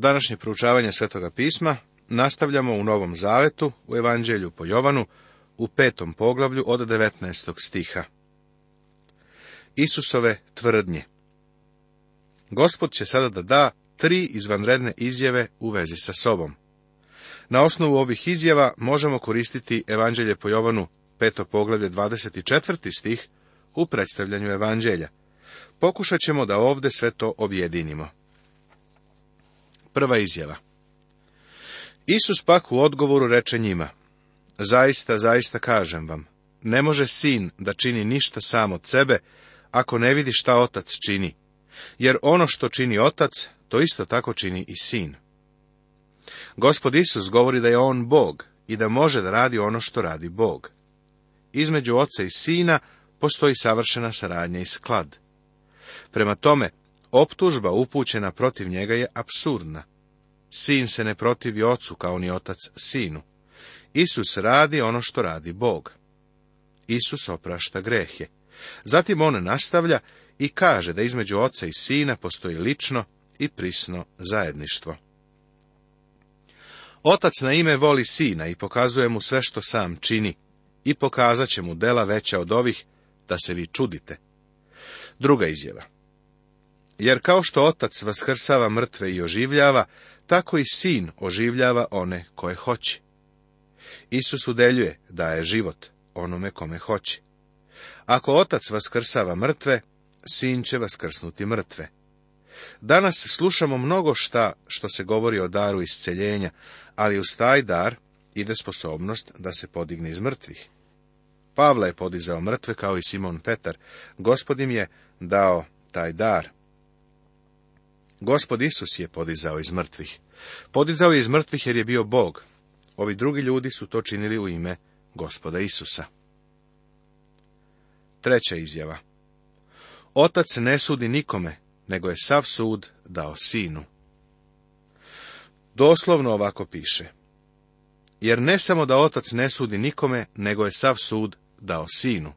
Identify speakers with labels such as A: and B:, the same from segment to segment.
A: Današnje proučavanje Svetoga pisma nastavljamo u Novom Zavetu, u Evanđelju po Jovanu, u petom poglavlju od 19. stiha. Isusove tvrdnje Gospod će sada da da tri izvanredne izjave u vezi sa sobom. Na osnovu ovih izjava možemo koristiti Evanđelje po Jovanu, peto poglavlje 24. stih, u predstavljanju Evanđelja. Pokušat ćemo da ovde sve to objedinimo. Prva izjava. Isus pak u odgovoru reče njima, Zaista, zaista kažem vam, ne može sin da čini ništa sam od sebe, ako ne vidi šta otac čini, jer ono što čini otac, to isto tako čini i sin. Gospod Isus govori da je on Bog i da može da radi ono što radi Bog. Između oca i sina postoji savršena saradnja i sklad. Prema tome, Optužba upućena protiv njega je absurdna. Sin se ne protivi ocu kao ni otac sinu. Isus radi ono što radi Bog. Isus oprašta grehe. Zatim on nastavlja i kaže da između oca i sina postoji lično i prisno zajedništvo. Otac na ime voli sina i pokazuje mu sve što sam čini i pokazat će mu dela veća od ovih da se vi čudite. Druga izjava. Jer kao što otac vaskrsava mrtve i oživljava, tako i sin oživljava one koje hoće. Isus udeljuje da je život onome kome hoće. Ako otac vaskrsava mrtve, sin će vaskrsnuti mrtve. Danas slušamo mnogo šta što se govori o daru isceljenja, ali uz taj dar ide sposobnost da se podigne iz mrtvih. Pavla je podizao mrtve kao i Simon Petar. Gospodim je dao taj dar. Gospod Isus je podizao iz mrtvih. Podizao je iz mrtvih jer je bio Bog. Ovi drugi ljudi su to činili u ime gospoda Isusa. Treća izjava. Otac ne sudi nikome, nego je sav sud dao sinu. Doslovno ovako piše. Jer ne samo da otac ne sudi nikome, nego je sav sud dao sinu.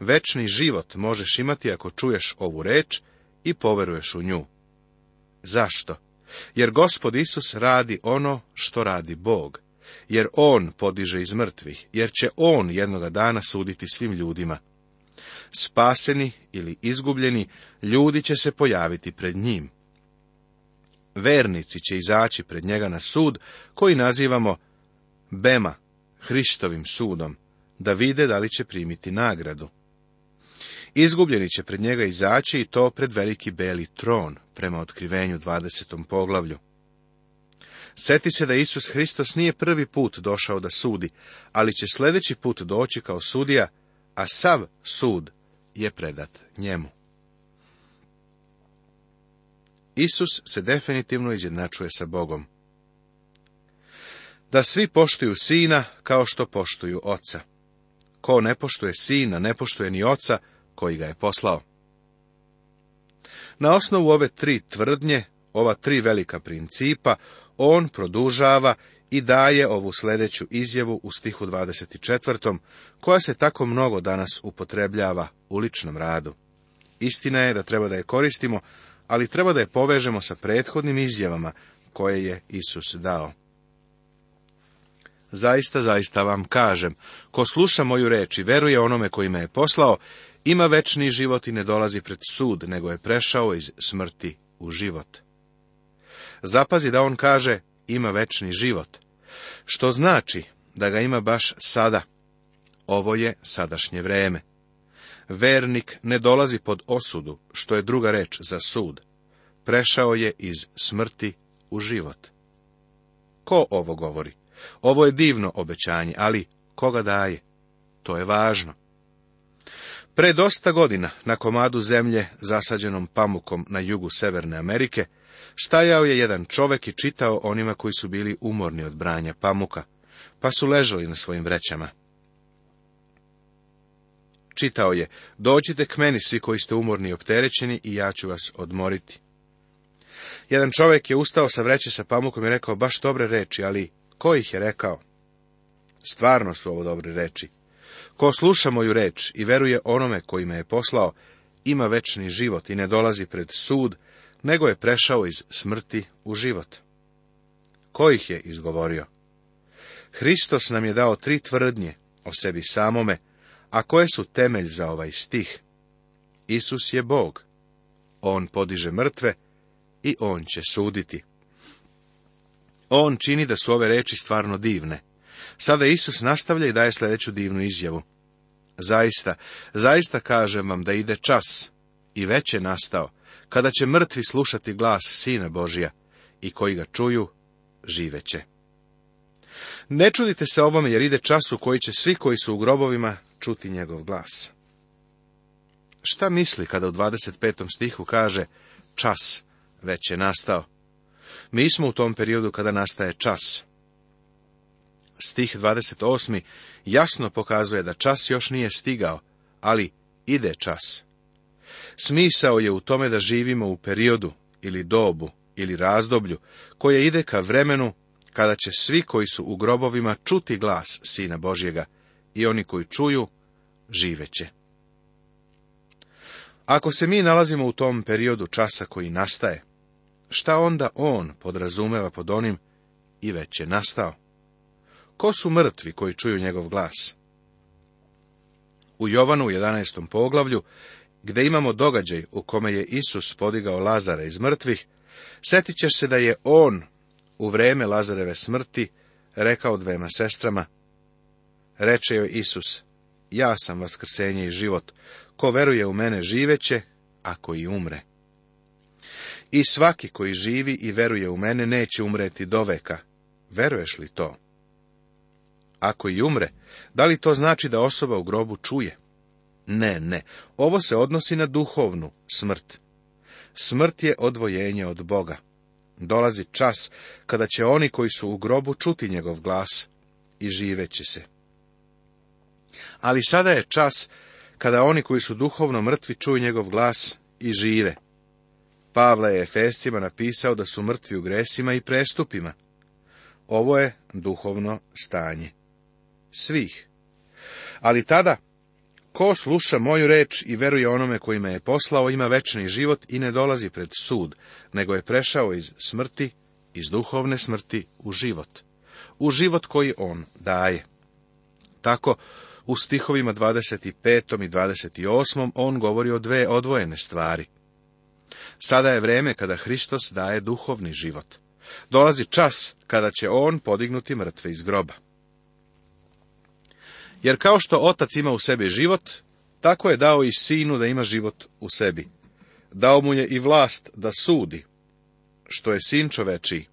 A: Večni život možeš imati ako čuješ ovu reč i poveruješ u nju. Zašto? Jer gospod Isus radi ono što radi Bog. Jer On podiže iz mrtvih, jer će On jednoga dana suditi svim ljudima. Spaseni ili izgubljeni, ljudi će se pojaviti pred njim. Vernici će izaći pred njega na sud, koji nazivamo Bema, Hristovim sudom, da vide da li će primiti nagradu. Izgubljeni će pred njega izaći i to pred veliki beli tron, prema otkrivenju 20. poglavlju. Sjeti se da Isus Hristos nije prvi put došao da sudi, ali će sljedeći put doći kao sudija, a sav sud je predat njemu. Isus se definitivno izjednačuje sa Bogom. Da svi poštuju sina kao što poštuju oca. Ko ne poštuje sina, ne poštuje ni oca, koji ga je poslao. Na osnovu ove tri tvrdnje, ova tri velika principa, on produžava i daje ovu sljedeću izjavu u stihu 24. koja se tako mnogo danas upotrebljava u ličnom radu. Istina je da treba da je koristimo, ali treba da je povežemo sa prethodnim izjavama koje je Isus dao. Zaista, zaista vam kažem, ko sluša moju reč i veruje onome koji me je poslao, ima večni život i ne dolazi pred sud, nego je prešao iz smrti u život. Zapazi da on kaže, ima večni život, što znači da ga ima baš sada. Ovo je sadašnje vreme. Vernik ne dolazi pod osudu, što je druga reč za sud. Prešao je iz smrti u život. Ko ovo govori? Ovo je divno obećanje, ali koga daje? To je važno. Pre dosta godina, na komadu zemlje zasađenom pamukom na jugu Severne Amerike, stajao je jedan čovek i čitao onima koji su bili umorni od branja pamuka, pa su ležali na svojim vrećama. Čitao je, dođite k meni svi koji ste umorni i opterećeni i ja ću vas odmoriti. Jedan čovek je ustao sa vreće sa pamukom i rekao baš dobre reči, ali ko ih je rekao? Stvarno su ovo dobre reči. Ko sluša moju reč i veruje onome koji me je poslao, ima večni život i ne dolazi pred sud, nego je prešao iz smrti u život. Ko ih je izgovorio? Hristos nam je dao tri tvrdnje o sebi samome, a koje su temelj za ovaj stih. Isus je Bog, On podiže mrtve i On će suditi. On čini da su ove reči stvarno divne. Sada Isus nastavlja i daje sljedeću divnu izjavu. Zaista, zaista kažem vam da ide čas, i već je nastao, kada će mrtvi slušati glas Sina Božija, i koji ga čuju, živeće. Ne čudite se ovome, jer ide čas u koji će svi koji su u grobovima čuti njegov glas. Šta misli kada u 25. stihu kaže čas već je nastao? Mi smo u tom periodu kada nastaje čas. Stih 28. jasno pokazuje da čas još nije stigao, ali ide čas. Smisao je u tome da živimo u periodu ili dobu ili razdoblju koje ide ka vremenu kada će svi koji su u grobovima čuti glas Sina Božjega i oni koji čuju, živeće. Ako se mi nalazimo u tom periodu časa koji nastaje, šta onda on podrazumeva pod onim i već je nastao? Ko su mrtvi koji čuju njegov glas? U Jovanu 11. poglavlju, gde imamo događaj u kome je Isus podigao Lazara iz mrtvih, setit ćeš se da je on u vreme Lazareve smrti rekao dvema sestrama. Reče joj Isus, ja sam vaskrsenje i život, ko veruje u mene živeće, ako i umre. I svaki koji živi i veruje u mene neće umreti do veka, Veruješ li to? Ako i umre, da li to znači da osoba u grobu čuje? Ne, ne, ovo se odnosi na duhovnu smrt. Smrt je odvojenje od Boga. Dolazi čas kada će oni koji su u grobu čuti njegov glas i živeći se. Ali sada je čas kada oni koji su duhovno mrtvi čuju njegov glas i žive. Pavla je Efestima napisao da su mrtvi u gresima i prestupima. Ovo je duhovno stanje svih. Ali tada, ko sluša moju reč i veruje onome koji me je poslao, ima večni život i ne dolazi pred sud, nego je prešao iz smrti, iz duhovne smrti u život, u život koji on daje. Tako, u stihovima 25. i 28. on govori o dve odvojene stvari. Sada je vreme kada Hristos daje duhovni život. Dolazi čas kada će on podignuti mrtve iz groba. Jer kao što otac ima u sebi život, tako je dao i sinu da ima život u sebi. Dao mu je i vlast da sudi, što je sin čovečiji.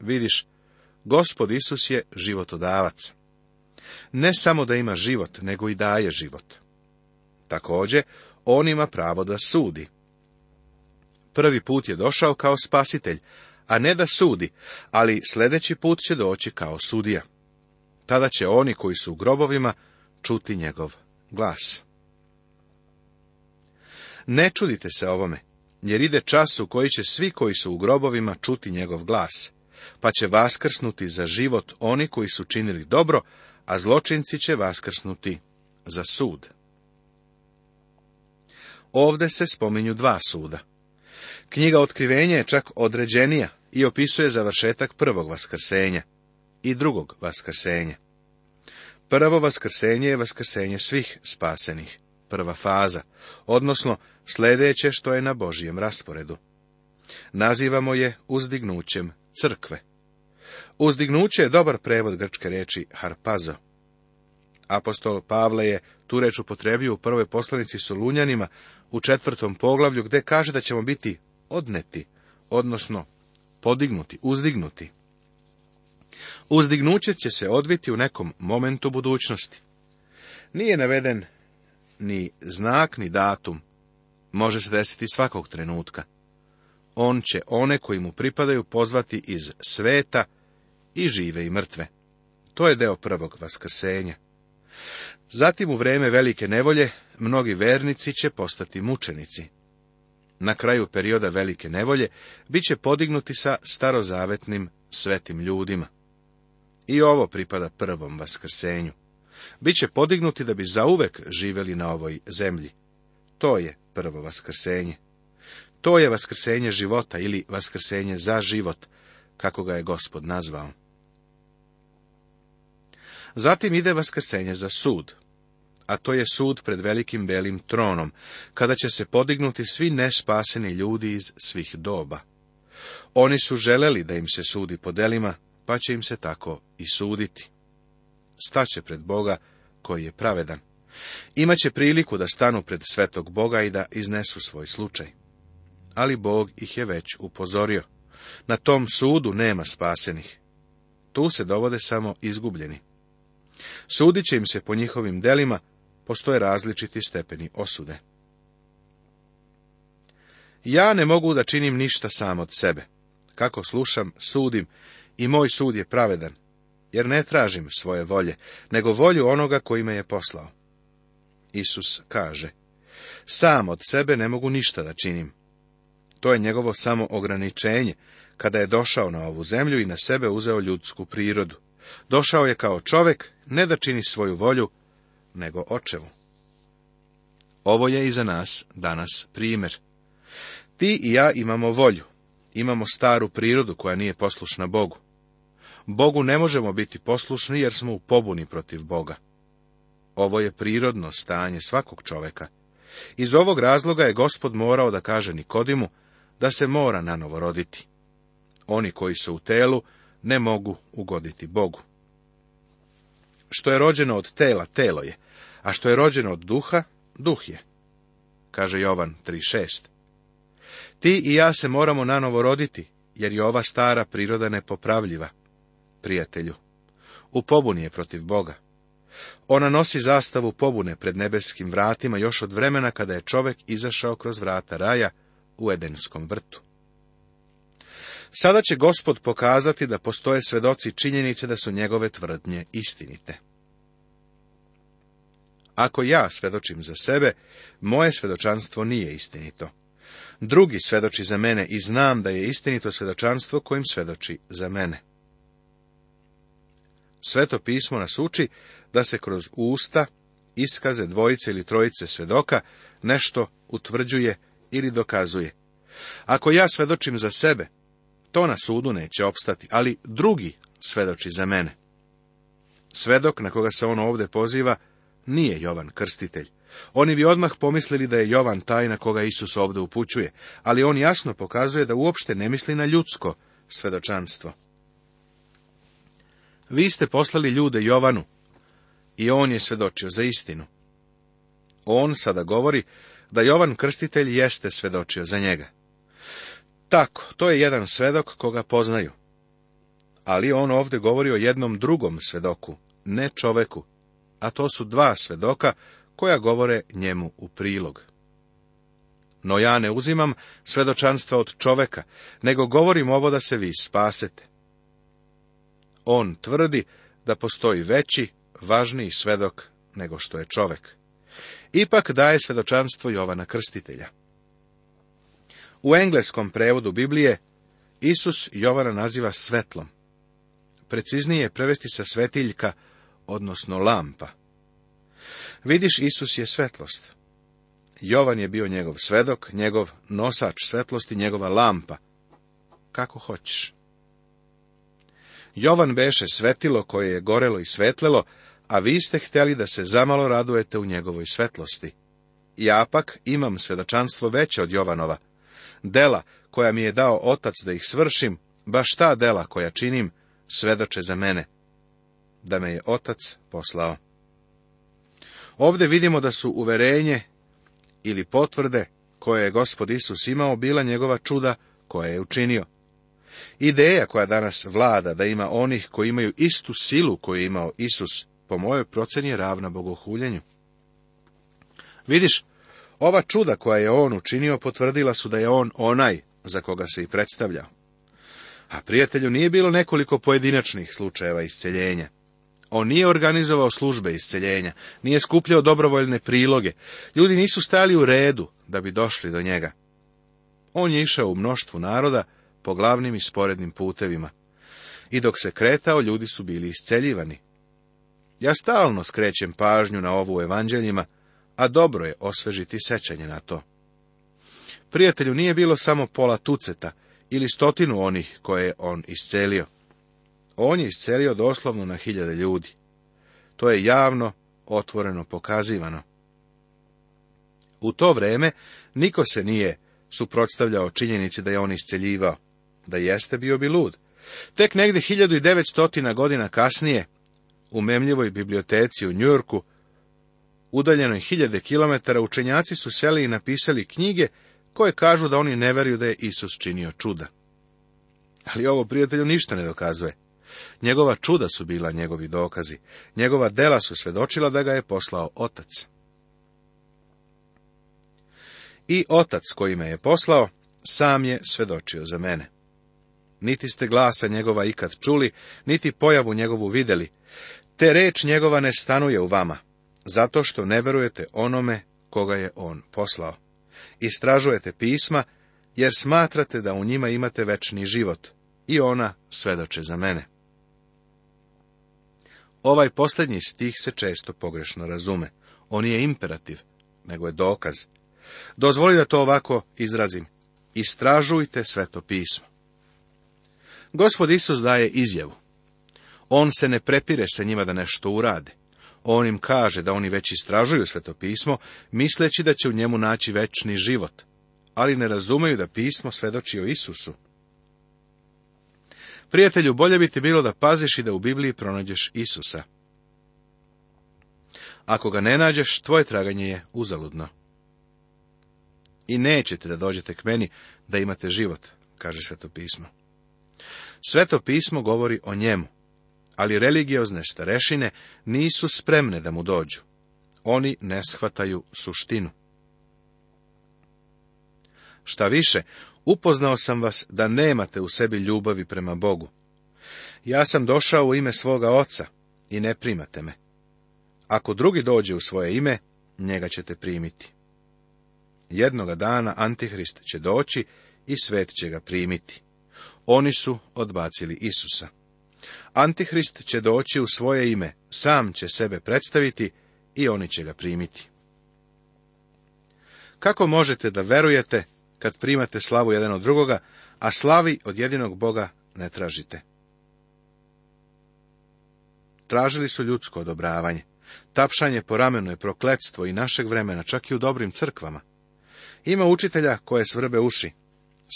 A: Vidiš, gospod Isus je životodavac. Ne samo da ima život, nego i daje život. Također, on ima pravo da sudi. Prvi put je došao kao spasitelj, a ne da sudi, ali sljedeći put će doći kao sudija. Tada će oni koji su u grobovima čuti njegov glas. Ne čudite se ovome, jer ide čas u koji će svi koji su u grobovima čuti njegov glas, pa će vaskrsnuti za život oni koji su činili dobro, a zločinci će vaskrsnuti za sud. Ovde se spominju dva suda. Knjiga Otkrivenja je čak određenija i opisuje završetak prvog vaskrsenja i drugog vaskrsenja. Prvo vaskrsenje je vaskrsenje svih spasenih, prva faza, odnosno sljedeće što je na Božijem rasporedu. Nazivamo je uzdignućem crkve. Uzdignuće je dobar prevod grčke riječi harpazo. Apostol Pavle je tu reč upotrebio u prvoj poslanici Solunjanima u četvrtom poglavlju gdje kaže da ćemo biti odneti, odnosno podignuti, uzdignuti. Uzdignuće će se odviti u nekom momentu budućnosti. Nije naveden ni znak, ni datum. Može se desiti svakog trenutka. On će one koji mu pripadaju pozvati iz sveta i žive i mrtve. To je deo prvog vaskrsenja. Zatim u vreme velike nevolje mnogi vernici će postati mučenici. Na kraju perioda velike nevolje bit će podignuti sa starozavetnim svetim ljudima. I ovo pripada prvom vaskrsenju. Biće podignuti da bi zauvek živeli na ovoj zemlji. To je prvo vaskrsenje. To je vaskrsenje života ili vaskrsenje za život, kako ga je gospod nazvao. Zatim ide vaskrsenje za sud, a to je sud pred velikim belim tronom, kada će se podignuti svi nespaseni ljudi iz svih doba. Oni su želeli da im se sudi po delima, pa će im se tako i suditi. Staće pred Boga koji je pravedan. Imaće priliku da stanu pred svetog Boga i da iznesu svoj slučaj. Ali Bog ih je već upozorio. Na tom sudu nema spasenih. Tu se dovode samo izgubljeni. Sudit će im se po njihovim delima, postoje različiti stepeni osude. Ja ne mogu da činim ništa sam od sebe. Kako slušam, sudim i moj sud je pravedan, jer ne tražim svoje volje, nego volju onoga koji me je poslao. Isus kaže, sam od sebe ne mogu ništa da činim. To je njegovo samo ograničenje, kada je došao na ovu zemlju i na sebe uzeo ljudsku prirodu. Došao je kao čovek, ne da čini svoju volju, nego očevu. Ovo je i za nas danas primjer. Ti i ja imamo volju, imamo staru prirodu koja nije poslušna Bogu. Bogu ne možemo biti poslušni jer smo u pobuni protiv Boga. Ovo je prirodno stanje svakog čoveka. Iz ovog razloga je gospod morao da kaže Nikodimu da se mora novo roditi. Oni koji su u telu ne mogu ugoditi Bogu. Što je rođeno od tela, telo je, a što je rođeno od duha, duh je, kaže Jovan 3.6. Ti i ja se moramo novo roditi, jer je ova stara priroda nepopravljiva prijatelju. U pobuni je protiv Boga. Ona nosi zastavu pobune pred nebeskim vratima još od vremena kada je čovek izašao kroz vrata raja u Edenskom vrtu. Sada će gospod pokazati da postoje svedoci činjenice da su njegove tvrdnje istinite. Ako ja svedočim za sebe, moje svedočanstvo nije istinito. Drugi svedoči za mene i znam da je istinito svedočanstvo kojim svedoči za mene. Sveto pismo nas uči da se kroz usta iskaze dvojice ili trojice svedoka nešto utvrđuje ili dokazuje. Ako ja svedočim za sebe, to na sudu neće opstati, ali drugi svedoči za mene. Svedok na koga se on ovdje poziva nije Jovan Krstitelj. Oni bi odmah pomislili da je Jovan taj na koga Isus ovdje upućuje, ali on jasno pokazuje da uopšte ne misli na ljudsko svedočanstvo. Vi ste poslali ljude Jovanu i on je svedočio za istinu. On sada govori da Jovan Krstitelj jeste svedočio za njega. Tako, to je jedan svedok koga poznaju. Ali on ovdje govori o jednom drugom svedoku, ne čoveku, a to su dva svedoka koja govore njemu u prilog. No ja ne uzimam svedočanstva od čoveka, nego govorim ovo da se vi spasete. On tvrdi da postoji veći, važniji svedok nego što je čovek. Ipak daje svedočanstvo Jovana Krstitelja. U engleskom prevodu Biblije Isus Jovana naziva svetlom. Preciznije je prevesti sa svetiljka, odnosno lampa. Vidiš, Isus je svetlost. Jovan je bio njegov svedok, njegov nosač svetlosti, njegova lampa. Kako hoćeš. Jovan beše svetilo koje je gorelo i svetlelo, a vi ste htjeli da se zamalo radujete u njegovoj svetlosti. Ja pak imam svedočanstvo veće od Jovanova. Dela koja mi je dao otac da ih svršim, baš ta dela koja činim, svedoče za mene. Da me je otac poslao. Ovdje vidimo da su uverenje ili potvrde koje je gospod Isus imao bila njegova čuda koja je učinio. Ideja koja danas vlada da ima onih koji imaju istu silu koju je imao Isus, po mojoj proceni je ravna bogohuljenju. Vidiš, ova čuda koja je on učinio potvrdila su da je on onaj za koga se i predstavljao. A prijatelju nije bilo nekoliko pojedinačnih slučajeva isceljenja. On nije organizovao službe isceljenja, nije skupljao dobrovoljne priloge, ljudi nisu stali u redu da bi došli do njega. On je išao u mnoštvu naroda po glavnim i sporednim putevima. I dok se kretao, ljudi su bili isceljivani. Ja stalno skrećem pažnju na ovu evanđeljima, a dobro je osvežiti sećanje na to. Prijatelju nije bilo samo pola tuceta ili stotinu onih koje je on iscelio. On je iscelio doslovno na hiljade ljudi. To je javno, otvoreno pokazivano. U to vreme niko se nije suprotstavljao činjenici da je on isceljivao. Da jeste, bio bi lud. Tek negde 1900 godina kasnije, u memljivoj biblioteci u Njurku, udaljenoj hiljade kilometara, učenjaci su seli i napisali knjige koje kažu da oni ne veruju da je Isus činio čuda. Ali ovo prijatelju ništa ne dokazuje. Njegova čuda su bila njegovi dokazi. Njegova dela su svedočila da ga je poslao otac. I otac koji me je poslao, sam je svedočio za mene niti ste glasa njegova ikad čuli, niti pojavu njegovu videli, te reč njegova ne stanuje u vama, zato što ne verujete onome koga je on poslao. Istražujete pisma, jer smatrate da u njima imate večni život, i ona svedoče za mene. Ovaj posljednji stih se često pogrešno razume. On je imperativ, nego je dokaz. Dozvoli da to ovako izrazim. Istražujte sveto pismo. Gospod Isus daje izjavu. On se ne prepire sa njima da nešto urade. On im kaže da oni već istražuju sveto pismo, misleći da će u njemu naći večni život, ali ne razumeju da pismo svedoči o Isusu. Prijatelju, bolje bi ti bilo da paziš i da u Bibliji pronađeš Isusa. Ako ga ne nađeš, tvoje traganje je uzaludno. I nećete da dođete k meni da imate život, kaže sveto pismo. Sveto pismo govori o njemu, ali religiozne starešine nisu spremne da mu dođu. Oni ne shvataju suštinu. Šta više, upoznao sam vas da nemate u sebi ljubavi prema Bogu. Ja sam došao u ime svoga oca i ne primate me. Ako drugi dođe u svoje ime, njega ćete primiti. Jednoga dana Antihrist će doći i svet će ga primiti oni su odbacili Isusa. Antihrist će doći u svoje ime, sam će sebe predstaviti i oni će ga primiti. Kako možete da verujete kad primate slavu jedan od drugoga, a slavi od jedinog Boga ne tražite? Tražili su ljudsko odobravanje. Tapšanje po ramenu je prokletstvo i našeg vremena, čak i u dobrim crkvama. Ima učitelja koje svrbe uši,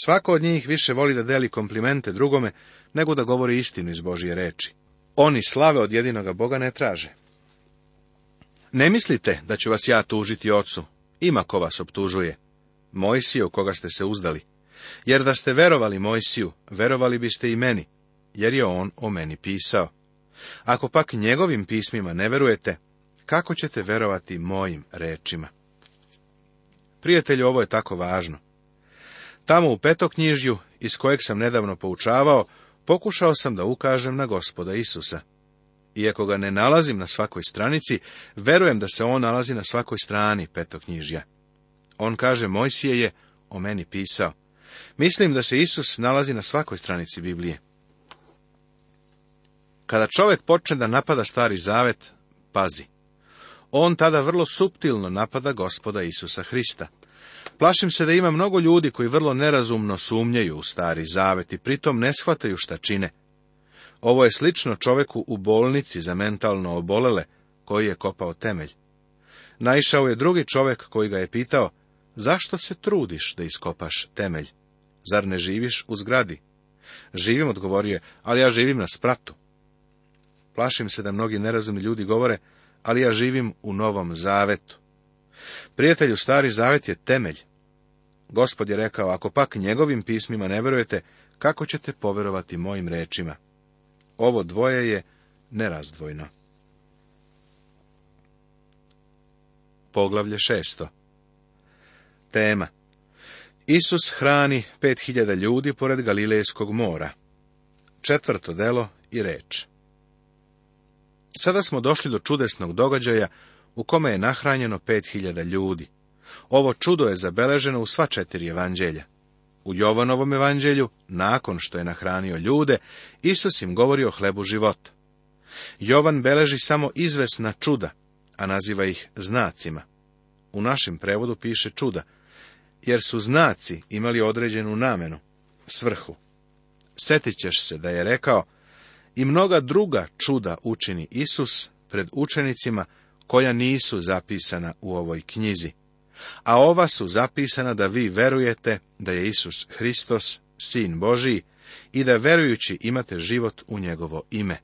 A: Svako od njih više voli da deli komplimente drugome, nego da govori istinu iz Božije reči. Oni slave od jedinoga Boga ne traže. Ne mislite da ću vas ja tužiti ocu, ima ko vas optužuje. Mojsiju koga ste se uzdali. Jer da ste verovali Mojsiju, verovali biste i meni, jer je on o meni pisao. Ako pak njegovim pismima ne verujete, kako ćete verovati mojim rečima? Prijatelju, ovo je tako važno. Tamo u petoknjižju, iz kojeg sam nedavno poučavao, pokušao sam da ukažem na gospoda Isusa. Iako ga ne nalazim na svakoj stranici, verujem da se on nalazi na svakoj strani petoknjižja. On kaže, Mojsije je o meni pisao. Mislim da se Isus nalazi na svakoj stranici Biblije. Kada čovjek počne da napada stari zavet, pazi. On tada vrlo suptilno napada gospoda Isusa Hrista. Plašim se da ima mnogo ljudi koji vrlo nerazumno sumnjaju u stari zavet i pritom ne shvataju šta čine. Ovo je slično čoveku u bolnici za mentalno obolele, koji je kopao temelj. Naišao je drugi čovek koji ga je pitao, zašto se trudiš da iskopaš temelj? Zar ne živiš u zgradi? Živim, odgovorio je, ali ja živim na spratu. Plašim se da mnogi nerazumni ljudi govore, ali ja živim u novom zavetu. Prijatelju, stari zavet je temelj. Gospod je rekao, ako pak njegovim pismima ne verujete, kako ćete poverovati mojim rečima? Ovo dvoje je nerazdvojno. Poglavlje šesto Tema Isus hrani pet hiljada ljudi pored Galilejskog mora. Četvrto delo i reč. Sada smo došli do čudesnog događaja u kome je nahranjeno pet hiljada ljudi. Ovo čudo je zabeleženo u sva četiri evanđelja. U Jovanovom evanđelju, nakon što je nahranio ljude, Isus im govori o hlebu života. Jovan beleži samo izvesna čuda, a naziva ih znacima. U našem prevodu piše čuda, jer su znaci imali određenu namenu, svrhu. Setit ćeš se da je rekao, i mnoga druga čuda učini Isus pred učenicima, koja nisu zapisana u ovoj knjizi. A ova su zapisana da vi verujete da je Isus Hristos, Sin Božiji, i da verujući imate život u njegovo ime.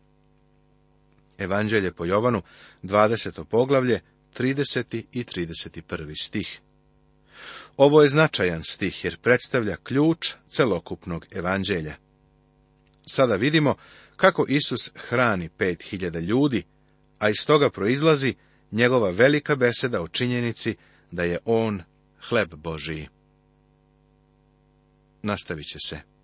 A: Evanđelje po Jovanu, 20. poglavlje, 30. i 31. stih. Ovo je značajan stih jer predstavlja ključ celokupnog evanđelja. Sada vidimo kako Isus hrani pet hiljada ljudi, a iz toga proizlazi njegova velika beseda o činjenici da je on hleb Božiji. Nastavit će se.